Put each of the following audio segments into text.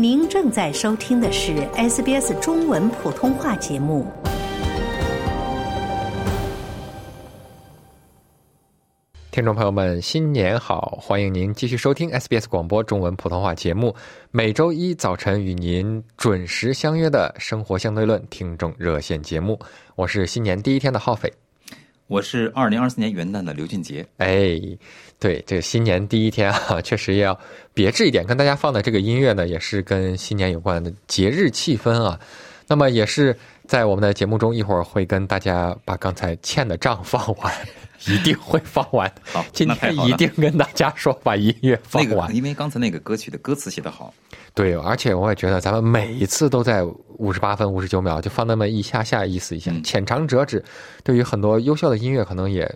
您正在收听的是 SBS 中文普通话节目。听众朋友们，新年好！欢迎您继续收听 SBS 广播中文普通话节目，每周一早晨与您准时相约的生活相对论听众热线节目。我是新年第一天的浩斐，我是二零二四年元旦的刘俊杰。哎，对，这个新年第一天啊，确实要别致一点。跟大家放的这个音乐呢，也是跟新年有关的节日气氛啊。那么也是在我们的节目中，一会儿会跟大家把刚才欠的账放完，一定会放完。好，今天一定跟大家说把音乐放那完。个，因为刚才那个歌曲的歌词写得好，对，而且我也觉得咱们每一次都在五十八分五十九秒就放那么一下下，意思一下，嗯浅尝辄止。对于很多优秀的音乐，可能也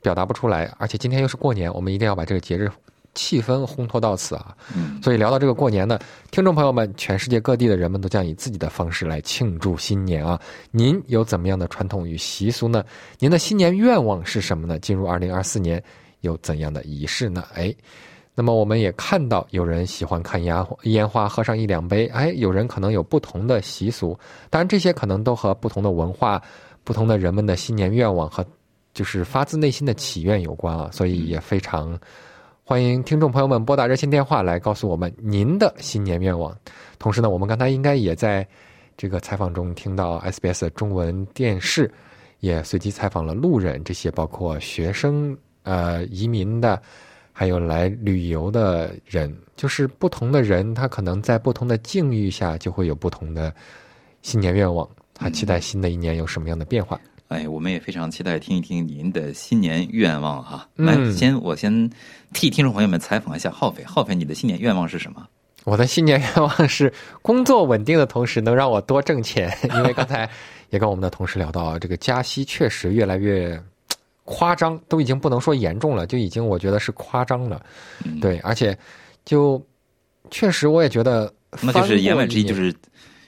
表达不出来。而且今天又是过年，我们一定要把这个节日气氛烘托到此啊。嗯，所以聊到这个过年呢，听众朋友们，全世界各地的人们都将以自己的方式来庆祝新年啊。您有怎么样的传统与习俗呢？您的新年愿望是什么呢？进入二零二四年有怎样的仪式呢？哎。那么我们也看到，有人喜欢看烟花烟花，喝上一两杯，哎，有人可能有不同的习俗，当然这些可能都和不同的文化、不同的人们的新年愿望和就是发自内心的祈愿有关啊，所以也非常欢迎听众朋友们拨打热线电话来告诉我们您的新年愿望。同时呢，我们刚才应该也在这个采访中听到 SBS 中文电视也随机采访了路人，这些包括学生、呃移民的。还有来旅游的人，就是不同的人，他可能在不同的境遇下，就会有不同的新年愿望。他期待新的一年有什么样的变化？哎，我们也非常期待听一听您的新年愿望哈。嗯来，先我先替听众朋友们采访一下浩斐，浩斐，你的新年愿望是什么？我的新年愿望是工作稳定的同时，能让我多挣钱。因为刚才也跟我们的同事聊到啊，这个加息确实越来越夸张，都已经不能说严重了，就已经我觉得是夸张了。嗯，对，而且就确实我也觉得，那就是言外之意就是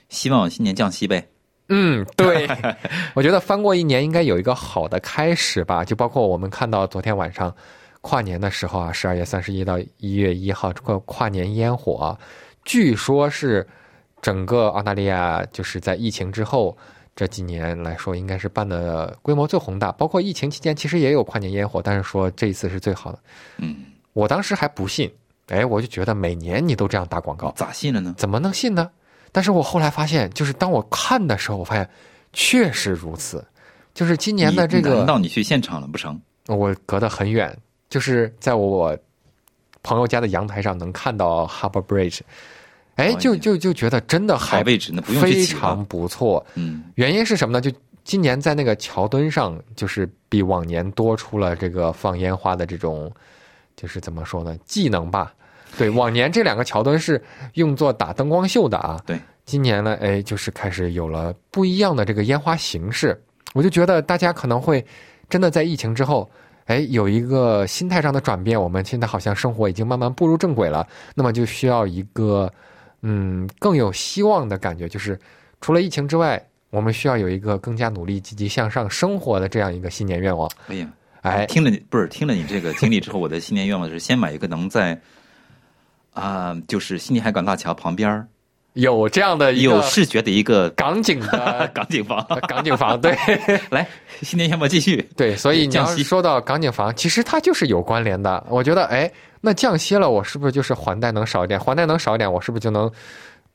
希望新年降息呗。嗯，对，我觉得翻过一年应该有一个好的开始吧。就包括我们看到昨天晚上跨年的时候啊，十二月三十一到一月一号这个跨年烟火啊，据说是整个澳大利亚就是在疫情之后这几年来说，应该是办的规模最宏大。包括疫情期间其实也有跨年烟火，但是说这一次是最好的。嗯，我当时还不信，哎，我就觉得每年你都这样打广告，咋信了呢？怎么能信呢？但是我后来发现，就是当我看的时候，我发现确实如此。就是今年的这个难个，道你去现场了不成？我隔得很远，就是在我朋友家的阳台上能看到 Harbour Bridge，哎，就就就觉得真的还好位置，那不用非常不错。嗯，原因是什么呢？就今年在那个桥墩上，就是比往年多出了这个放烟花的这种，就是怎么说呢，技能吧。对，往年这两个桥墩是用作打灯光秀的啊。对，今年呢，哎，就是开始有了不一样的这个烟花形式。我就觉得大家可能会真的在疫情之后，哎，有一个心态上的转变。我们现在好像生活已经慢慢步入正轨了，那么就需要一个嗯更有希望的感觉，就是除了疫情之外，我们需要有一个更加努力、积极向上生活的这样一个新年愿望。哎呀，哎，听了你不是听了你这个经历之后，我的新年愿望是先买一个能在啊、就是悉尼海港大桥旁边儿有这样的有视觉的一个港景的 港景房。港景房，对 来，新年愿望继续。对，所以你要降息说到港景房，其实它就是有关联的。我觉得，哎，那降息了，我是不是就是还贷能少一点？还贷能少一点，我是不是就能，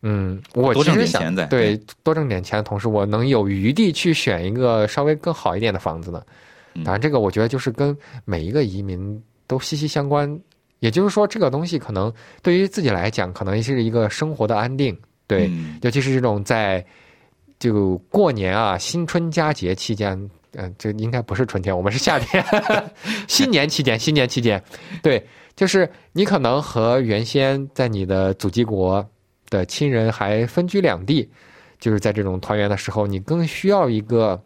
嗯，我多挣其实想点钱对多挣点钱的同时，我能有余地去选一个稍微更好一点的房子呢？嗯当然，这个我觉得就是跟每一个移民都息息相关。也就是说，这个东西可能对于自己来讲，可能是一个生活的安定。对，嗯尤其是这种在就过年啊、新春佳节期间，嗯、这应该不是春天，我们是夏天，新年期间，新年期间，对，就是你可能和原先在你的祖籍国的亲人还分居两地，就是在这种团圆的时候，你更需要一个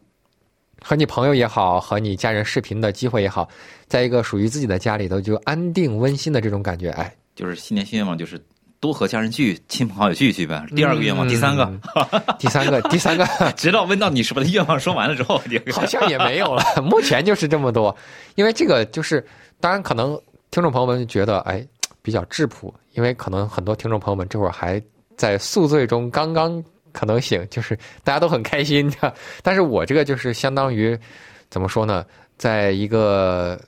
和你朋友也好，和你家人视频的机会也好，在一个属于自己的家里头就安定温馨的这种感觉，哎，就是新年新愿望就是多和家人聚，亲朋好友聚一聚呗。第二个愿望，第三个，嗯 第三个，第三个，直到问到你什么的愿望说完了之后，好像也没有了。目前就是这么多，因为这个就是，当然可能听众朋友们觉得哎比较质朴，因为可能很多听众朋友们这会儿还在宿醉中刚刚可能醒，就是大家都很开心的。但是我这个就是相当于怎么说呢，在一个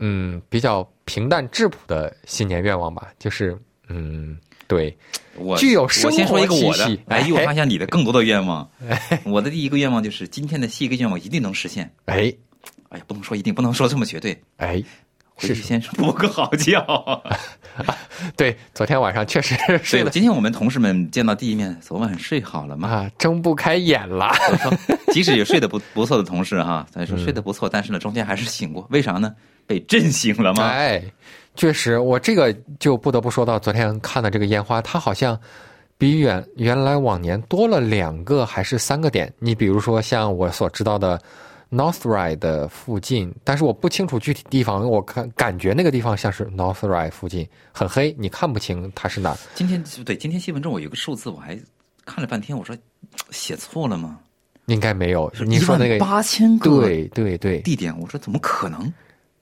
嗯比较平淡质朴的新年愿望吧，就是嗯对，我具有生我先说一个我的哎，哎又发现你的更多的愿望。我的第一个愿望就是今天的第一个愿望一定能实现。哎哎呀，不能说一定，不能说这么绝对。哎，回去先补个好觉。对，昨天晚上确实睡了，今天我们同事们见到第一面，昨晚睡好了吗？啊睁不开眼了。即使有睡得不 不错的同事哈，咱嗯说睡得不错，但是呢，中间还是醒过，为啥呢？被震醒了吗？哎，确实，我这个就不得不说到昨天看的这个烟花，它好像比原原来往年多了两个还是三个点。你比如说像我所知道的 Northride 的附近，但是我不清楚具体地方，我看感觉那个地方像是 Northride 附近，很黑，你看不清它是哪。今天对今天新闻中我有个数字，我还看了半天，我说写错了吗？应该没有，你说那个八千个对对对，地点，我说怎么可能？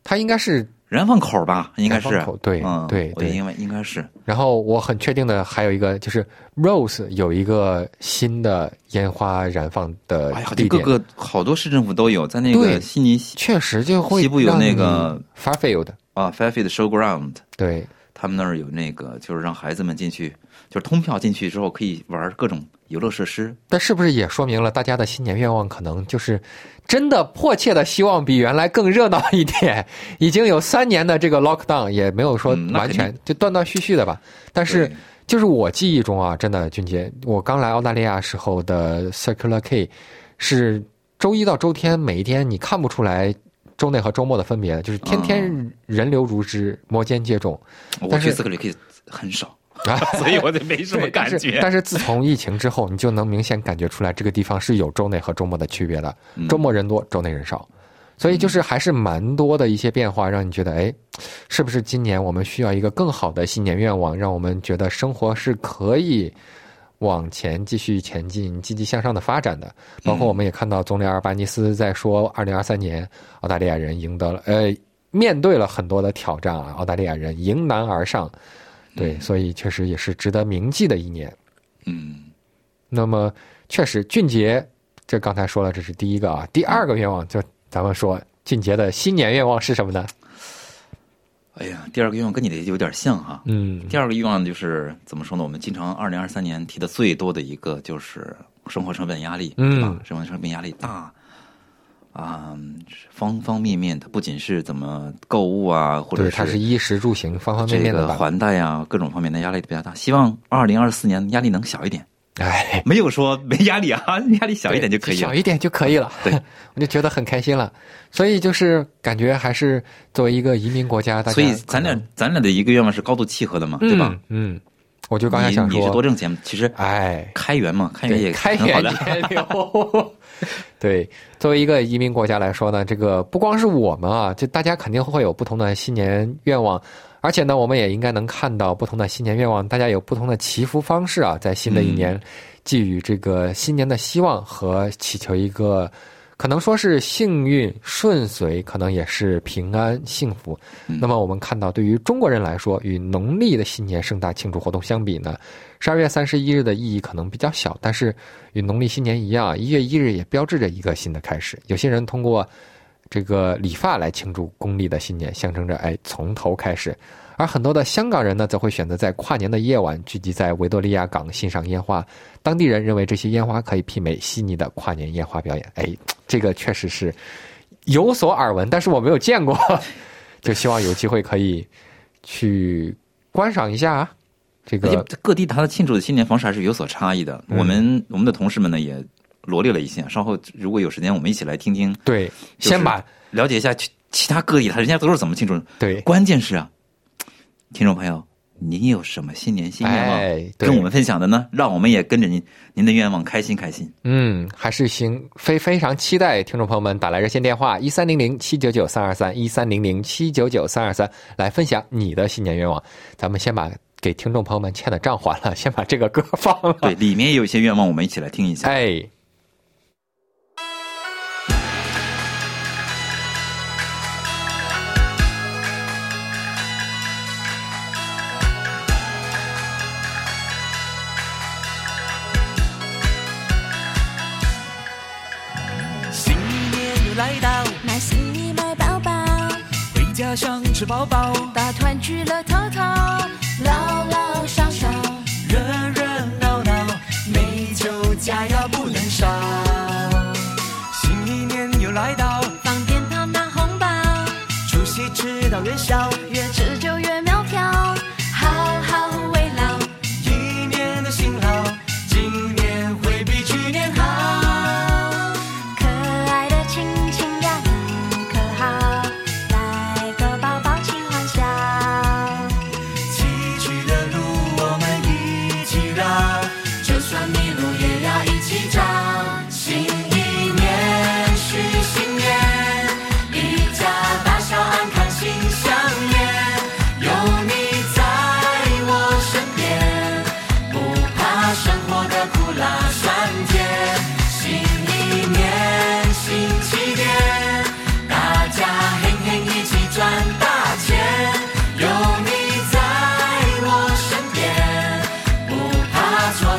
它应该是燃放口吧，应该是。口对嗯，对对。我因为应该是。然后我很确定的还有一个就是 Rose 有一个新的烟花燃放的地点，各个好多市政府都有，在那对个悉尼确实就会西部有那个 Fairfield 啊 Fairfield Showground，对他们那儿有那个，就是让孩子们进去，就是通票进去之后可以玩各种游乐设施。但是不是也说明了大家的新年愿望可能就是真的迫切的希望比原来更热闹一点？已经有三年的这个 lockdown 也没有说完全就断断续续的吧，但是就是我记忆中啊，真的俊杰，我刚来澳大利亚时候的 Circular K 是周一到周天每一天你看不出来。周内和周末的分别，就是天天人流如织，摩肩接踵我但是去斯克里克很少，啊。所以我就没什么感觉。但是自从疫情之后，你就能明显感觉出来，这个地方是有周内和周末的区别的。嗯周末人多，周内人少，所以就是还是蛮多的一些变化，让你觉得，哎，是不是今年我们需要一个更好的新年愿望，让我们觉得生活是可以往前继续前进、积极向上的发展的？包括我们也看到总理阿尔巴尼斯在说，二零二三年澳大利亚人赢得了，呃，面对了很多的挑战啊，澳大利亚人迎难而上。对，所以确实也是值得铭记的一年。嗯，那么，确实，俊杰，这刚才说了，这是第一个啊。第二个愿望，就咱们说，俊杰的新年愿望是什么呢？哎呀，第二个愿望跟你的有点像哈。嗯，第二个愿望就是怎么说呢？我们经常二零二三年提的最多的一个就是生活成本压力，嗯对吧？生活成本压力大啊、方方面面的，不仅是怎么购物啊，或者是，它是衣食住行方方面面的。还贷啊，各种方面的压力都比较大。希望二零二四年压力能小一点，哎，没有说没压力啊，压力小一点就可以了小。一点就可以了。对，我就觉得很开心了。所以就是感觉还是作为一个移民国家，大家所以咱俩咱俩的一个愿望是高度契合的嘛，对吧？？嗯，嗯我就刚才想你你是多说，挣钱，其实哎，开源嘛，开源，也开源的。节流。对，作为一个移民国家来说呢，这个不光是我们啊，就大家肯定会有不同的新年愿望，而且呢，我们也应该能看到不同的新年愿望，大家有不同的祈福方式啊，在新的一年寄予这个新年的希望和祈求一个。可能说是幸运顺遂，可能也是平安幸福。嗯那么我们看到，对于中国人来说，与农历的新年盛大庆祝活动相比呢，十二月三十一日的意义可能比较小，但是与农历新年一样，一月一日也标志着一个新的开始。有些人通过这个理发来庆祝公历的新年，象征着哎从头开始。而很多的香港人呢，则会选择在跨年的夜晚聚集在维多利亚港欣赏烟花。当地人认为这些烟花可以媲美悉尼的跨年烟花表演。哎，这个确实是有所耳闻，但是我没有见过，就希望有机会可以去观赏一下啊。这个各地它的庆祝的新年方式还是有所差异的。嗯我们我们的同事们呢也罗列了一些，稍后如果有时间，我们一起来听听，对，先把了解一下其其他各地他人家都是怎么庆祝的。对关键是啊，听众朋友，您有什么新年新愿望、哎跟我们分享的呢？让我们也跟着您您的愿望开心开心。嗯，还是行，非非常期待听众朋友们打来热线电话一三零零七九九三二三一三零零七九九三二三来分享你的新年愿望。咱们先把给听众朋友们欠的账还了，先把这个歌放了。对，里面有一些愿望，我们一起来听一下。哎。来到，买新衣买包包，回家想吃饱饱，大团聚乐淘淘，老老少少，热热闹闹，美酒佳肴不能少。新一年又来到，放鞭炮拿红包，除夕吃到元宵，越吃就越苗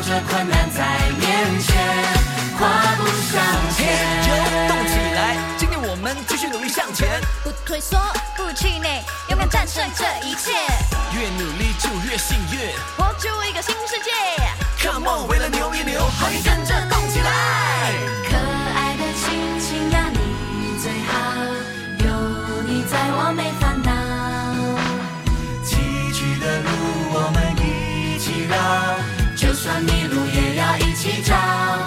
怕挫折困难在面前，跨步向前。就动起来，今天我们继续努力向前，不退缩，不气馁，勇敢战胜这一切，越努力就越幸运。活出一个新世界。Come on，为了牛一牛，好运跟着动起来。算迷路也要一起找。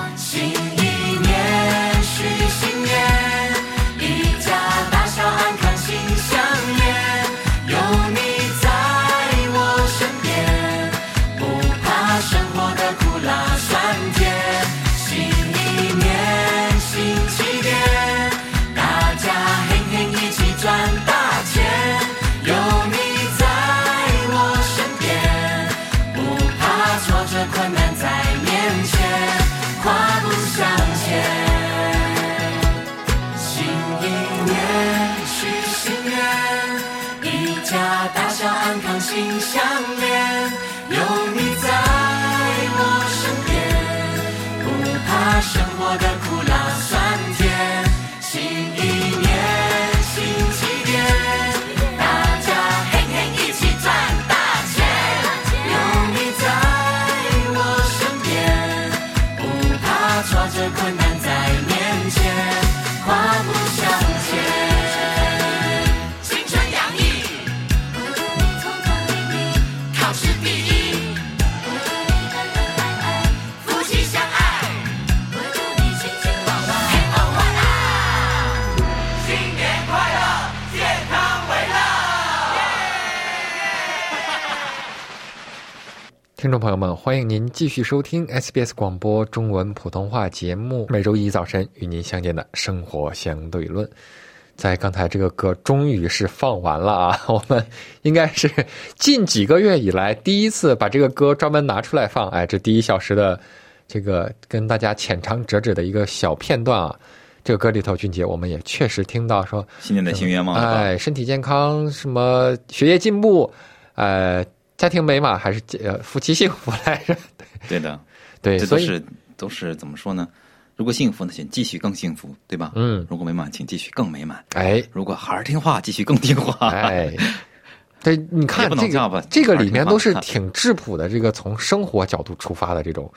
朋友们，欢迎您继续收听 SBS 广播中文普通话节目，每周一早晨与您相见的生活相对论。在刚才这个歌终于是放完了啊！我们应该是近几个月以来第一次把这个歌专门拿出来放。哎，这第一小时的这个跟大家浅尝辄止的一个小片段啊，这个歌里头，俊杰我们也确实听到说，新年的新愿望，哎，身体健康，什么学业进步，呃，家庭美满，还是呃夫妻幸福来着？对的，对，所以这都是都是怎么说呢？如果幸福呢，请继续更幸福，对吧？嗯如果美满，请继续更美满。哎如果孩儿听话，继续更听话。哎，对，你看这个这个里面都是挺质朴的，这个从生活角度出发的这种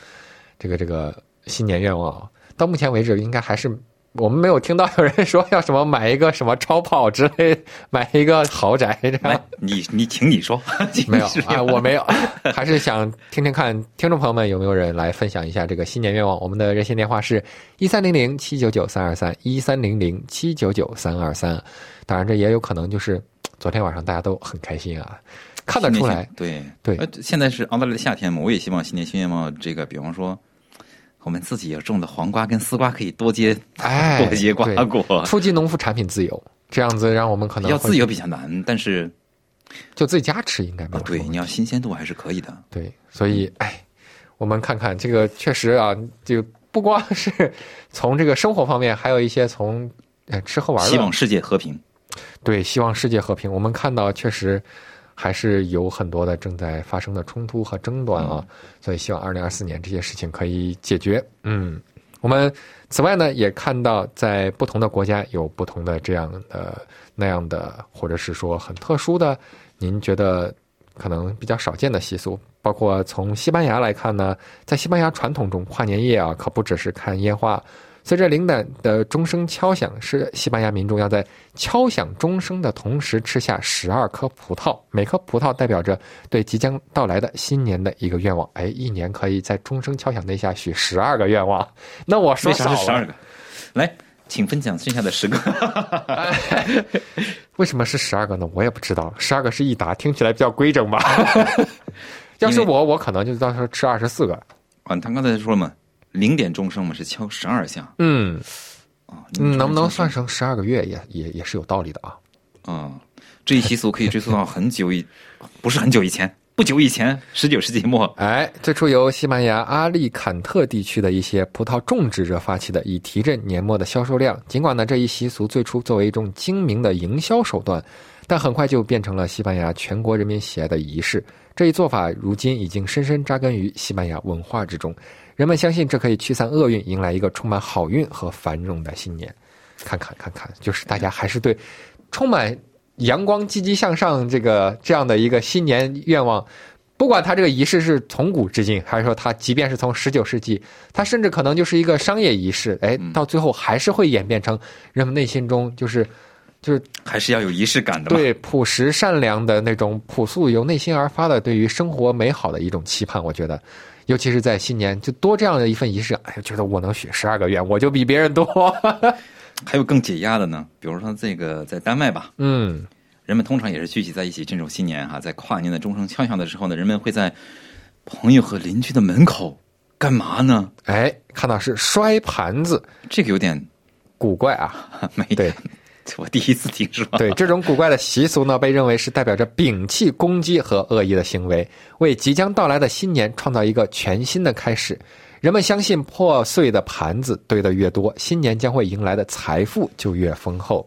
这个这个新年愿望啊，到目前为止应该还是。我们没有听到有人说要什么买一个什么超跑之类，买一个豪宅这来样，，你你请你说，没有啊，我没有，还是想听听看听众朋友们有没有人来分享一下这个新年愿望。我们的热线电话是一三零零七九九三二三一三零零七九九三二三。当然，这也有可能就是昨天晚上大家都很开心啊，看得出来。对对呃，现在是澳大利亚的夏天嘛，我也希望新年新愿望，这个比方说，我们自己有种的黄瓜跟丝瓜可以多结哎，多结瓜对果。初级农副产品自由，这样子让我们可能要自由比较难，但是就自己家吃应该吧啊，对，你要新鲜度还是可以的。对，所以哎，我们看看这个确实啊，就不光是从这个生活方面，还有一些从呃吃喝玩乐，希望世界和平。对，希望世界和平。我们看到确实还是有很多的正在发生的冲突和争端啊，所以希望二零二四年这些事情可以解决。嗯，我们此外呢，也看到在不同的国家有不同的这样的那样的，或者是说很特殊的，您觉得可能比较少见的习俗。包括从西班牙来看呢，在西班牙传统中，跨年夜啊，可不只是看烟花。随着铃铛的钟声敲响，是西班牙民众要在敲响钟声的同时吃下十二颗葡萄，每颗葡萄代表着对即将到来的新年的一个愿望。哎，一年可以在钟声敲响那下许十二个愿望。那我说少了是十二个？来，请分享剩下的十个。为什么是十二个呢？我也不知道，十二个是一打，听起来比较规整吧。要是我，我可能就到时候吃二十四个。啊，他刚才说了嘛，零点钟声嘛是敲十二下嗯啊，嗯，能不能算成十二个月也也也是有道理的啊。啊？这一习俗可以追溯到很久以，不是很久以前，不久以前，十九世纪末。哎，最初由西班牙阿利坎特地区的一些葡萄种植者发起的，以提振年末的销售量。尽管呢，这一习俗最初作为一种精明的营销手段，但很快就变成了西班牙全国人民喜爱的仪式。这一做法如今已经深深扎根于西班牙文化之中，人们相信这可以驱散厄运，迎来一个充满好运和繁荣的新年。看看看看，就是大家还是对充满阳光、积极向上这个这样的一个新年愿望，不管它这个仪式是从古至今，还是说它即便是从十九世纪，它甚至可能就是一个商业仪式，哎，到最后还是会演变成人们内心中就是就是还是要有仪式感的嘛。对朴实善良的那种朴素由内心而发的对于生活美好的一种期盼。我觉得，尤其是在新年，就多这样的一份仪式感，哎，觉得我能许十二个愿，我就比别人多。还有更解压的呢，比如说这个在丹麦吧，嗯，人们通常也是聚集在一起庆祝新年哈，在跨年的钟声敲响的时候呢，人们会在朋友和邻居的门口干嘛呢？哎，看到是摔盘子，这个有点古怪啊。没对，我第一次听说。对，这种古怪的习俗呢，被认为是代表着摒弃攻击和恶意的行为，为即将到来的新年创造一个全新的开始。人们相信，破碎的盘子堆得越多，新年将会迎来的财富就越丰厚。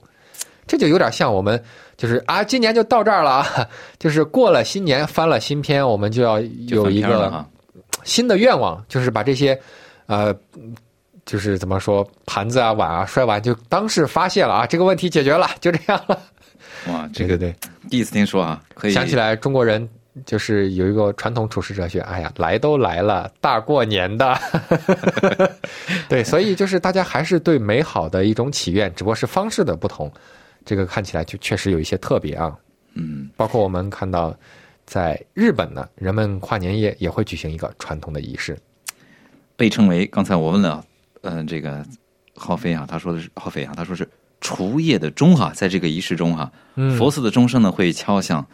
这就有点像我们，就是啊，今年就到这儿了啊，就是过了新年，翻了新篇，我们就要有一个新的愿望，就是把这些，呃，就是怎么说，盘子啊、碗啊摔完，就当是发泄了啊，这个问题解决了，就这样了。哇，这个对对对。第一次听说啊，可以想起来中国人就是有一个传统处世哲学，哎呀，来都来了，大过年的，对，所以就是大家还是对美好的一种祈愿，只不过是方式的不同，这个看起来就确实有一些特别啊。嗯，包括我们看到，在日本呢，人们跨年夜也会举行一个传统的仪式，被称为刚才我问了，嗯、这个浩飞啊，他说的是浩飞啊，他说是除夜的钟哈，在这个仪式中哈，嗯佛寺的钟声呢会敲响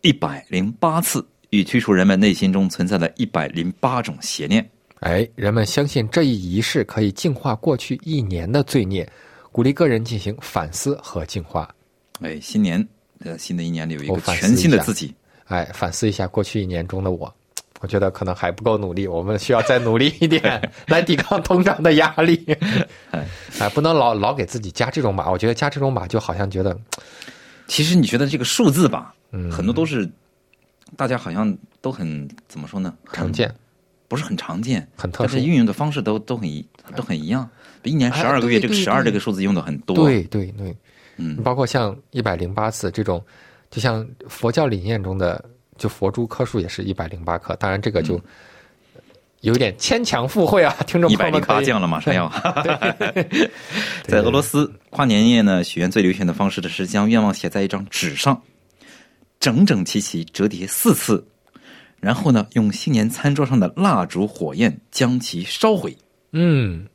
一百零八次，以驱除人们内心中存在的一百零八种邪念。哎，人们相信这一仪式可以净化过去一年的罪孽，鼓励个人进行反思和净化。哎，新年呃，新的一年里有一个全新的自己。哎，反思一下过去一年中的我，我觉得可能还不够努力，我们需要再努力一点，来抵抗通胀的压力。哎，不能老老给自己加这种码，我觉得加这种码就好像觉得，其实你觉得这个数字吧，嗯很多都是大家好像都很怎么说呢？常见，不是很常见，很特殊但是运用的方式都都很一都很一样。一年哎十二个月，这个十二这个数字用的很多。，对对对，嗯，包括像一百零八次这种，就像佛教理念中的，就佛珠颗数也是一百零八颗，当然这个就有点牵强附会啊，听众朋友们一百零八降了，马上要。在俄罗斯跨年夜呢，许愿最流行的方式呢是将愿望写在一张纸上，整整齐齐折叠四次，然后呢，用新年餐桌上的蜡烛火焰将其烧毁。嗯，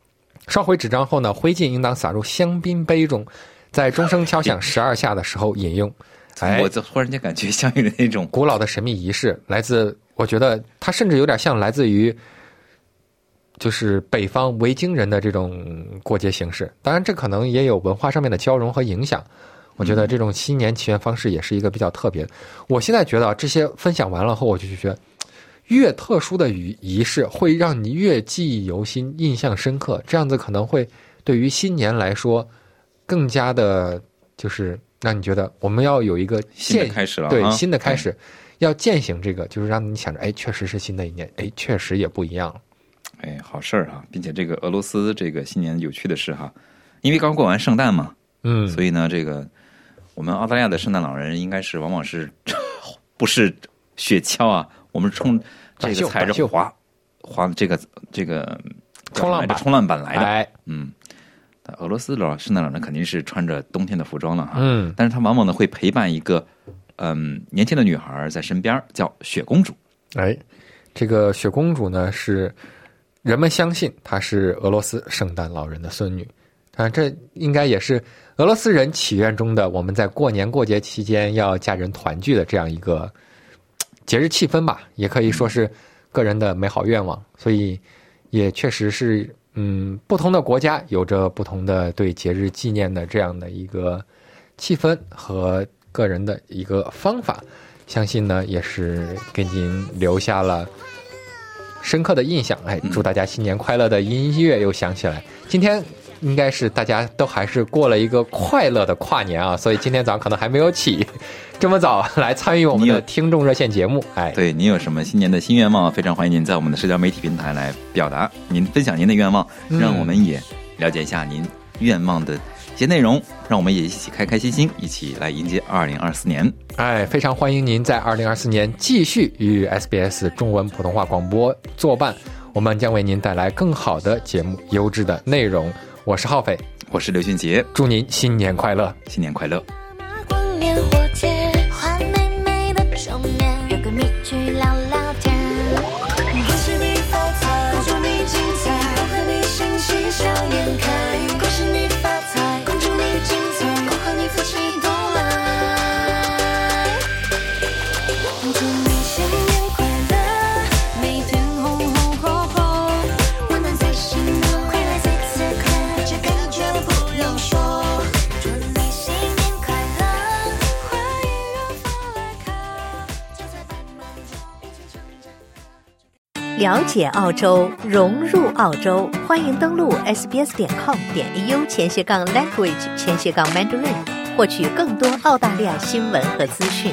烧毁纸张后呢，灰烬应当撒入香槟杯中，在钟声敲响十二下的时候饮用。哎我，这忽然间感觉像有点那种古老的神秘仪式，来自我觉得它甚至有点像来自于，就是北方维京人的这种过节形式。当然，这可能也有文化上面的交融和影响。我觉得这种新年祈愿方式也是一个比较特别的。我现在觉得啊这些分享完了后，我就觉得。越特殊的仪仪式会让你越记忆犹新、印象深刻，这样子可能会对于新年来说更加的，就是让你觉得我们要有一个新的开始了对新的开始，要践行这个，就是让你想着，哎，确实是新的一年，哎，确实也不一样了。哎，好事儿啊！并且这个俄罗斯这个新年有趣的是哈，因为刚过完圣诞嘛，嗯，所以呢，这个我们澳大利亚的圣诞老人应该是往往是 不是雪橇啊？我们冲这个踩着滑滑这个这个冲浪板冲浪板来的。哎，嗯，但俄罗斯老圣诞老人肯定是穿着冬天的服装了哈。嗯，但是他往往呢会陪伴一个嗯年轻的女孩在身边，叫雪公主。哎，这个雪公主呢是人们相信她是俄罗斯圣诞老人的孙女啊，这应该也是俄罗斯人祈愿中的我们在过年过节期间要家人团聚的这样一个节日气氛吧，也可以说是个人的美好愿望，所以也确实是嗯，不同的国家有着不同的对节日纪念的这样的一个气氛和个人的一个方法。相信呢也是给您留下了深刻的印象。哎，祝大家新年快乐的音乐又响起来。今天应该是大家都还是过了一个快乐的跨年啊，所以今天早上可能还没有起，这么早来参与我们的听众热线节目。哎，对你有什么新年的新愿望？非常欢迎您在我们的社交媒体平台来表达您分享您的愿望，嗯让我们也了解一下您愿望的一些内容，让我们也一起开开心心，一起来迎接二零二四年。哎，非常欢迎您在二零二四年继续与 SBS 中文普通话广播作伴，我们将为您带来更好的节目、优质的内容。我是浩斐，我是刘俊杰，祝您新年快乐！新年快乐！了解澳洲，融入澳洲，欢迎登录 sbs 点 com 点 au 前斜杠 language 前斜杠 mandarin，获取更多澳大利亚新闻和资讯。